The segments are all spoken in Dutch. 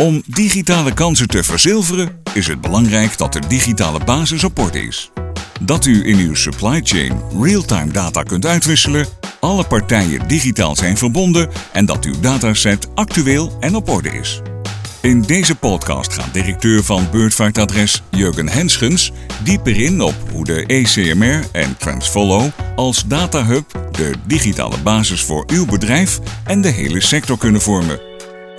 Om digitale kansen te verzilveren is het belangrijk dat de digitale basis op orde is. Dat u in uw supply chain real-time data kunt uitwisselen, alle partijen digitaal zijn verbonden en dat uw dataset actueel en op orde is. In deze podcast gaat directeur van Beurtvaartadres Jurgen Henschens dieper in op hoe de ECMR en Transfollow als datahub de digitale basis voor uw bedrijf en de hele sector kunnen vormen.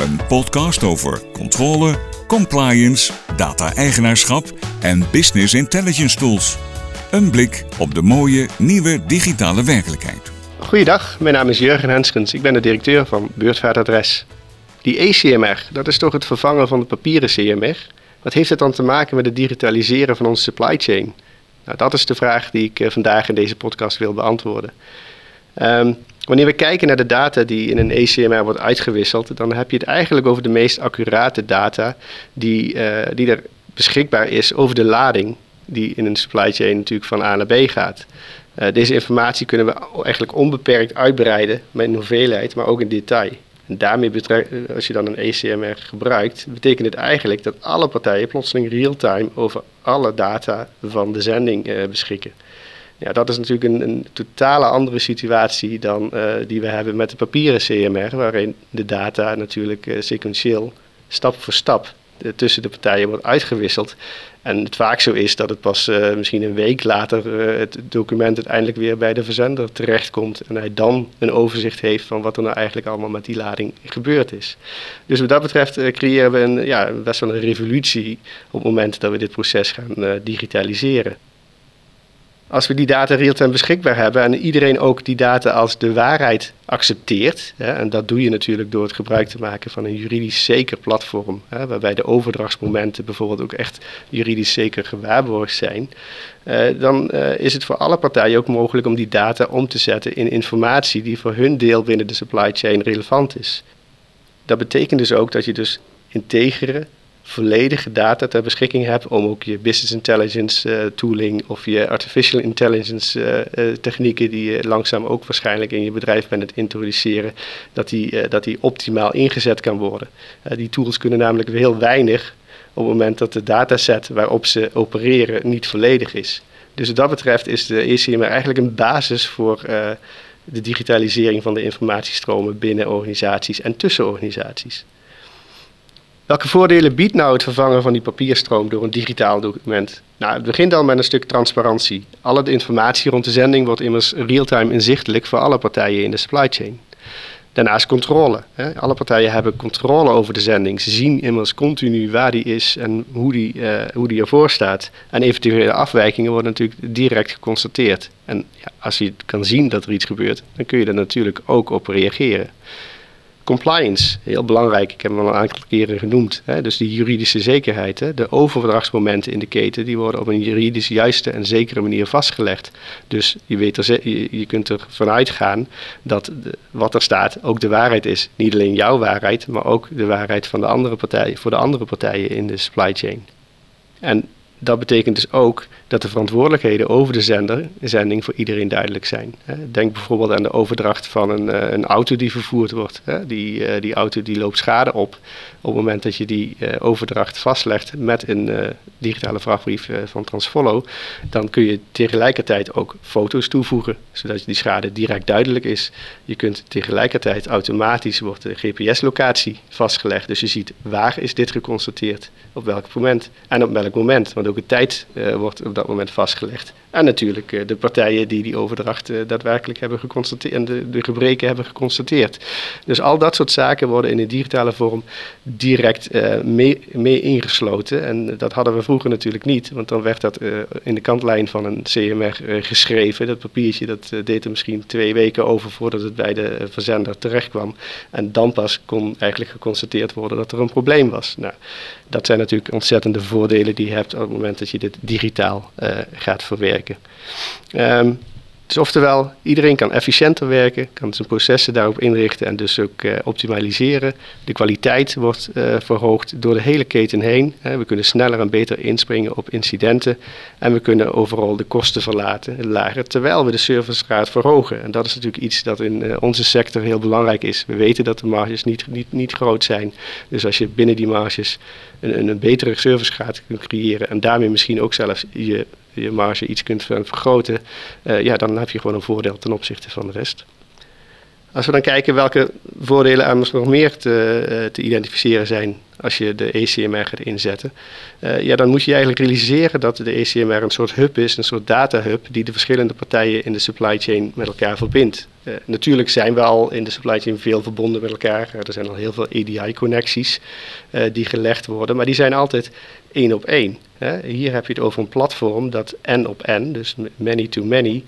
Een podcast over controle, compliance, data-eigenaarschap en business intelligence tools. Een blik op de mooie nieuwe digitale werkelijkheid. Goeiedag, mijn naam is Jurgen Henschens. Ik ben de directeur van Beurtvaartadres. Die ECMR, dat is toch het vervangen van de papieren CMR? Wat heeft het dan te maken met het digitaliseren van onze supply chain? Nou, dat is de vraag die ik eh, vandaag in deze podcast wil beantwoorden. Um, wanneer we kijken naar de data die in een ECMR wordt uitgewisseld, dan heb je het eigenlijk over de meest accurate data die, uh, die er beschikbaar is over de lading die in een supply chain natuurlijk van A naar B gaat. Uh, deze informatie kunnen we eigenlijk onbeperkt uitbreiden met hoeveelheid, maar ook in detail. En daarmee, als je dan een ECMR gebruikt, betekent het eigenlijk dat alle partijen plotseling real-time over alle data van de zending beschikken. Ja, dat is natuurlijk een, een totale andere situatie dan uh, die we hebben met de papieren CMR, waarin de data natuurlijk uh, sequentieel stap voor stap tussen de partijen wordt uitgewisseld. En het vaak zo is dat het pas misschien een week later het document uiteindelijk weer bij de verzender terechtkomt. En hij dan een overzicht heeft van wat er nou eigenlijk allemaal met die lading gebeurd is. Dus wat dat betreft creëren we een, ja, best wel een revolutie op het moment dat we dit proces gaan digitaliseren. Als we die data real-time beschikbaar hebben en iedereen ook die data als de waarheid accepteert, hè, en dat doe je natuurlijk door het gebruik te maken van een juridisch zeker platform, hè, waarbij de overdrachtsmomenten bijvoorbeeld ook echt juridisch zeker gewaarborgd zijn, uh, dan uh, is het voor alle partijen ook mogelijk om die data om te zetten in informatie die voor hun deel binnen de supply chain relevant is. Dat betekent dus ook dat je dus integere, volledige data ter beschikking hebt om ook je business intelligence uh, tooling of je artificial intelligence uh, uh, technieken die je langzaam ook waarschijnlijk in je bedrijf bent het introduceren, dat die, dat die optimaal ingezet kan worden. die tools kunnen namelijk heel weinig op het moment dat de dataset waarop ze opereren niet volledig is. Dus wat dat betreft is de ECMR eigenlijk een basis voor de digitalisering van de informatiestromen binnen organisaties en tussen organisaties. Welke voordelen biedt nou het vervangen van die papierstroom door een digitaal document? Nou, het begint al met een stuk transparantie. Alle informatie rond de zending wordt immers real-time inzichtelijk voor alle partijen in de supply chain. Daarnaast controle. Hè. Alle partijen hebben controle over de zending. Ze zien immers continu waar die is en hoe die, uh, hoe die ervoor staat. En eventuele afwijkingen worden natuurlijk direct geconstateerd. En ja, als je kan zien dat er iets gebeurt, dan kun je er natuurlijk ook op reageren. Compliance, heel belangrijk. Ik heb hem al een aantal keren genoemd. Hè. Dus die juridische zekerheid. Hè. De overdrachtsmomenten in de keten die worden op een juridisch juiste en zekere manier vastgelegd. Dus je, weet er, je, je kunt ervan uitgaan dat de, wat er staat ook de waarheid is. Niet alleen jouw waarheid, maar ook de waarheid van de andere partijen, voor de andere partijen in de supply chain. En dat betekent dus ook dat de verantwoordelijkheden over de zender, zending voor iedereen duidelijk zijn. Denk bijvoorbeeld aan de overdracht van een, eh, een auto die vervoerd wordt. Die, eh, die auto die loopt schade op. Op het moment dat je die eh, overdracht vastlegt met een digitale vrachtbrief van Transfollow, dan kun je tegelijkertijd ook foto's toevoegen, zodat die schade direct duidelijk is. Je kunt tegelijkertijd automatisch wordt de GPS-locatie vastgelegd, dus je ziet waar is dit geconstateerd, op welk moment en op welk moment. Want ook tijd wordt op dat moment vastgelegd. En natuurlijk uh, de partijen die die overdracht uh, daadwerkelijk hebben geconstateerd en de, gebreken hebben geconstateerd. Dus al dat soort zaken worden in de digitale vorm direct mee, ingesloten. En dat hadden we vroeger natuurlijk niet, want dan werd dat in de kantlijn van een CMR geschreven. Dat papiertje dat deed er misschien twee weken over voordat het bij de verzender terecht kwam. En dan pas kon eigenlijk geconstateerd worden dat er een probleem was. Nou, dat zijn natuurlijk ontzettende voordelen die je hebt moment dat je dit digitaal gaat verwerken. Um, Dus oftewel, iedereen kan efficiënter werken, kan zijn processen daarop inrichten en dus ook uh, optimaliseren. De kwaliteit wordt uh, verhoogd door de hele keten heen. we kunnen sneller en beter inspringen op incidenten en we kunnen overal de kosten verlaten, lager, terwijl we de servicegraad verhogen. En dat is natuurlijk iets dat in uh, onze sector heel belangrijk is. We weten dat de marges niet, niet, niet groot zijn. Dus als je binnen die marges een, een betere servicegraad kunt creëren en daarmee misschien ook zelfs je je marge iets kunt vergroten, uh, ja, dan heb je gewoon een voordeel ten opzichte van de rest. Als we dan kijken welke voordelen er nog meer te, eh, te identificeren zijn als je de ECMR gaat inzetten, uh, ja, dan moet je eigenlijk realiseren dat de ECMR een soort hub is, een soort data hub, die de verschillende partijen in de supply chain met elkaar verbindt. Uh, natuurlijk zijn we al in de supply chain veel verbonden met elkaar. er zijn al heel veel EDI-connecties die gelegd worden, maar die zijn altijd één op één. Hier heb je het over een platform dat N op N, dus many to many,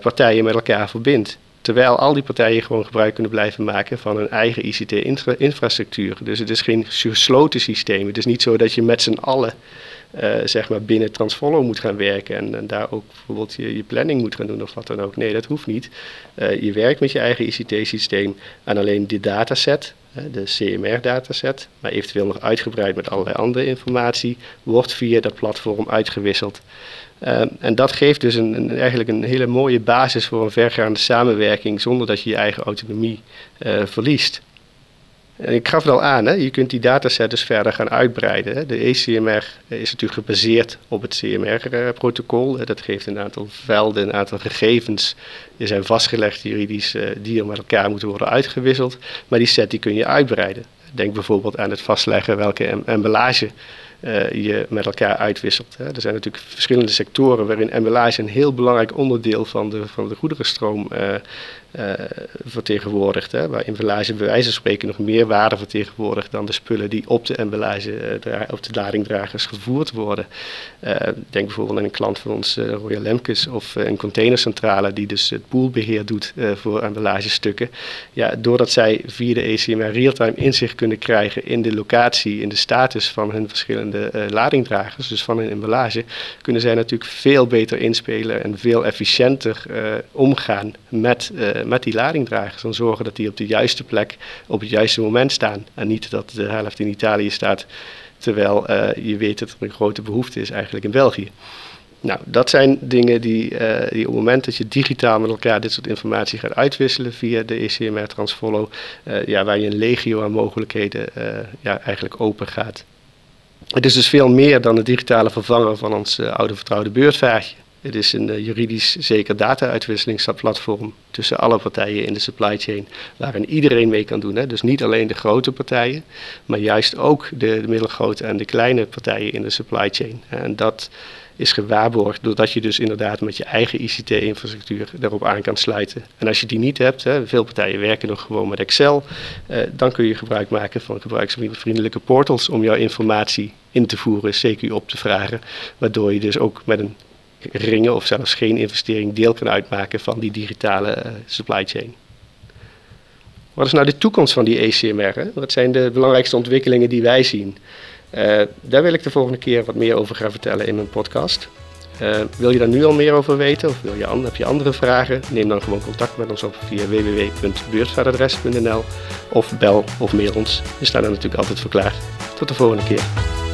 partijen met elkaar verbindt. Terwijl al die partijen gewoon gebruik kunnen blijven maken van hun eigen ICT-infrastructuur. dus het is geen gesloten systeem. Het is niet zo dat je met z'n allen uh, zeg maar binnen Transfollow moet gaan werken en, en, daar ook bijvoorbeeld je, je, planning moet gaan doen of wat dan ook. Nee, dat hoeft niet. Uh, je werkt met je eigen ICT-systeem aan alleen de dataset, de CMR-dataset, maar eventueel nog uitgebreid met allerlei andere informatie, wordt via dat platform uitgewisseld. Uh, en dat geeft dus een, eigenlijk een hele mooie basis voor een vergaande samenwerking zonder dat je je eigen autonomie uh, verliest. En ik gaf al aan, hè, je kunt die dataset dus verder gaan uitbreiden. De ECMR is natuurlijk gebaseerd op het CMR-protocol. Dat geeft een aantal velden, een aantal gegevens. Die zijn vastgelegd juridisch, uh, die er met elkaar moeten worden uitgewisseld. Maar die set die kun je uitbreiden. Denk bijvoorbeeld aan het vastleggen welke emballage uh, je met elkaar uitwisselt. Hè. Er zijn natuurlijk verschillende sectoren waarin emballage een heel belangrijk onderdeel van de, van de goederenstroom uh, uh, vertegenwoordigt. Hè, waar emballage bij wijze van spreken nog meer waarde vertegenwoordigt dan de spullen die op de emballage, op de ladingdragers gevoerd worden. Denk bijvoorbeeld aan een klant van ons, Royal Lemkes, of een containercentrale die dus het poolbeheer doet voor emballagestukken. Ja, doordat zij via de ECMR real-time inzicht kunnen krijgen in de locatie, in de status van hun verschillende ladingdragers, dus van hun emballage, kunnen zij natuurlijk veel beter inspelen en veel efficiënter omgaan met met die ladingdragers. Dan zorgen dat die op de juiste plek op het juiste moment staan. En niet dat de helft in Italië staat, terwijl je weet dat er een grote behoefte is eigenlijk in België. Nou, dat zijn dingen die, die op het moment dat je digitaal met elkaar dit soort informatie gaat uitwisselen via de ECMR Transfollow, ja, waar je een legio aan mogelijkheden ja, eigenlijk open gaat. Het is dus veel meer dan de digitale vervanger van ons oude vertrouwde beurtvaartje. Het is een uh, juridisch zeker data-uitwisselingsplatform tussen alle partijen in de supply chain, waarin iedereen mee kan doen. Hè. Dus niet alleen de grote partijen, maar juist ook de, de middelgrote en de kleine partijen in de supply chain. En dat is gewaarborgd doordat je dus inderdaad met je eigen ICT-infrastructuur daarop aan kan sluiten. En als je die niet hebt, hè, veel partijen werken nog gewoon met Excel, eh, dan kun je gebruik maken van gebruiksvriendelijke portals om jouw informatie in te voeren, CQ op te vragen, waardoor je dus ook met een geringe of zelfs geen investering deel kan uitmaken van die digitale uh, supply chain. Wat is nou de toekomst van die ECMR? Wat zijn de belangrijkste ontwikkelingen die wij zien? Uh, daar wil ik de volgende keer wat meer over gaan vertellen in mijn podcast. Uh, wil je daar nu al meer over weten of wil je, heb je andere vragen? Neem dan gewoon contact met ons op via www.beurtvaardadres.nl of bel of mail ons. We staan er natuurlijk altijd voor klaar. Tot de volgende keer.